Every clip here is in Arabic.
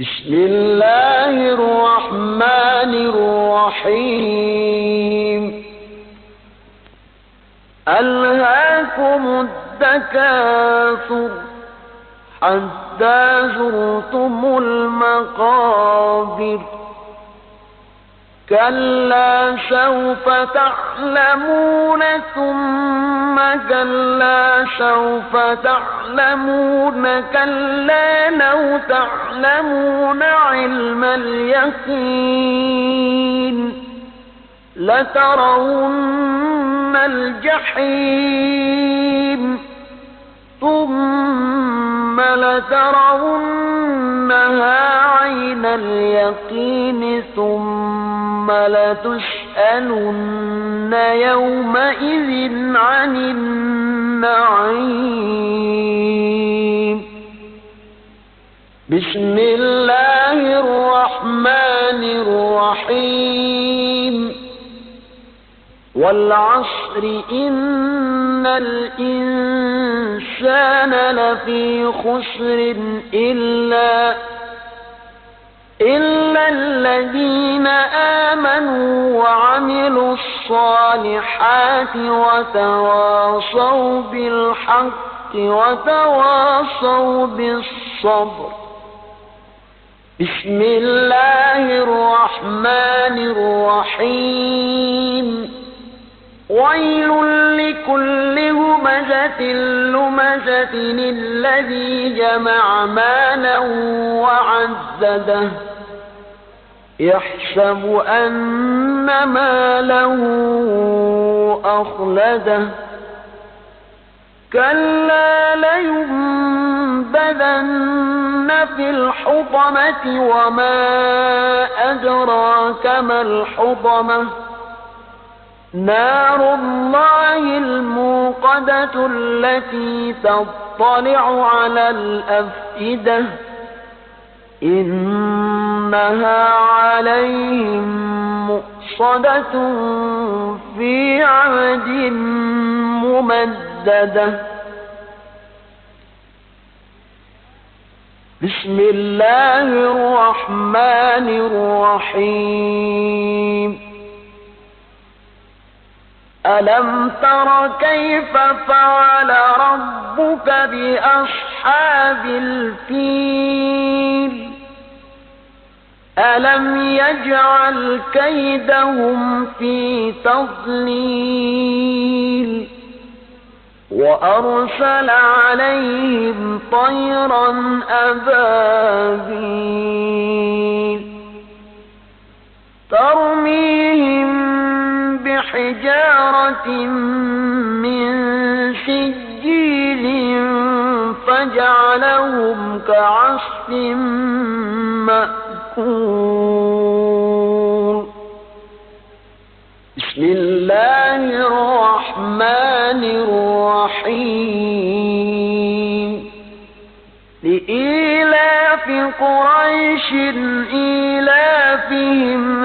بسم الله الرحمن الرحيم. ألهاكم التكاثر حتى زرتم المقابر. كلا سوف تعلمون ثم كلا سوف تعلمون كلا لو تعلمون علم اليقين لترون الجحيم ثم لترونها عين اليقين ثم لتسألن يومئذ عن النعيم. بسم الله الرحمن الرحيم. والعصر إن الإنسان لفي خسر إلا إلا الذين آمنوا وعملوا الصالحات وتواصوا بالحق وتواصوا بالصبر بسم الله الرحمن الرحيم ويل لكل همزة لمزة الذي جمع مالا وعزده يحسب أن ماله أخلده كلا لينبذن في الحطمة وما أدراك ما الحطمة نار الله الموقدة التي تطلع على الأفئدة. إنها عليهم مؤصدة في عهد ممددة. بسم الله الرحمن الرحيم. ألم تر كيف فعل ربك بأصحاب الفيل؟ ألم يجعل كيدهم في تضليل؟ وأرسل عليهم طيرا أبابيل. ترميهم بحجارة من سجيل فجعلهم كعصف مأكول. بسم الله الرحمن الرحيم. لإيلاف قريش إيلافهم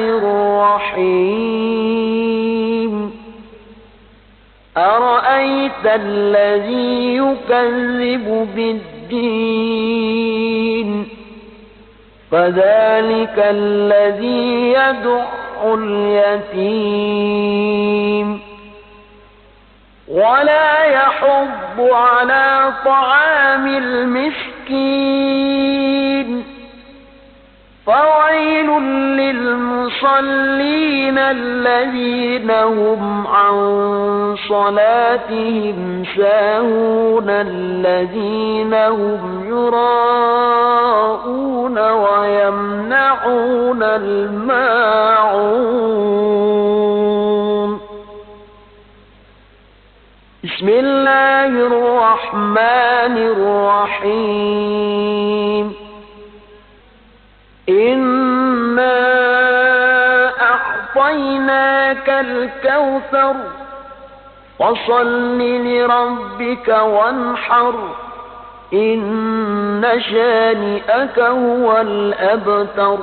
الرحمن الرحيم. أرأيت الذي يكذب بالدين؟ فذلك الذي يدع اليتيم. ولا يحض على طعام المسكين. فويل للمصلين الذين هم عن صلاتهم ساهون الذين هم يراءون ويمنعون الماعون. بسم الله الرحمن الرحيم. أعطيناك الكوثر فصل لربك وانحر إن شانئك هو الأبتر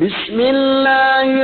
بسم الله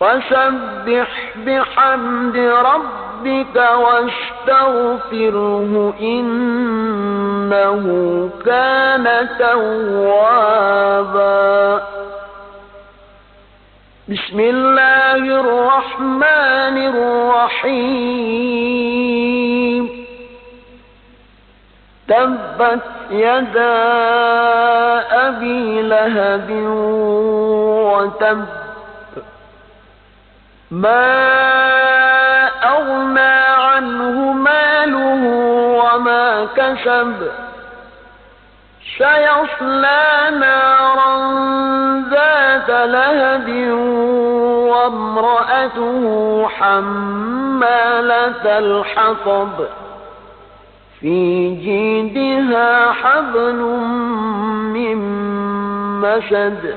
فسبح بحمد ربك واستغفره إنه كان توابا. بسم الله الرحمن الرحيم. تبت يدا أبي لهب وتب ما أغنى عنه ماله وما كسب سيصلى نارا ذات لهب وامرأته حمالة الحطب في جيدها حبل من مسد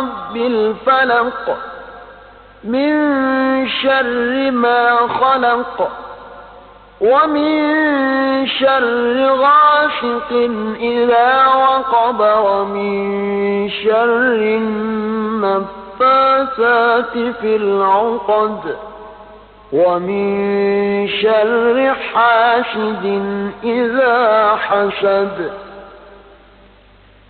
برب الفلق من شر ما خلق ومن شر غاسق إذا وقب ومن شر النفاثات في العقد ومن شر حاسد إذا حسد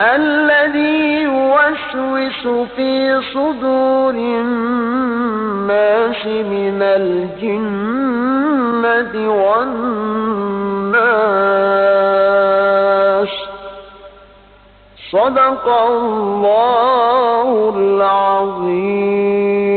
الذي يوسوس في صدور الناس من الجنة والناس. صدق الله العظيم.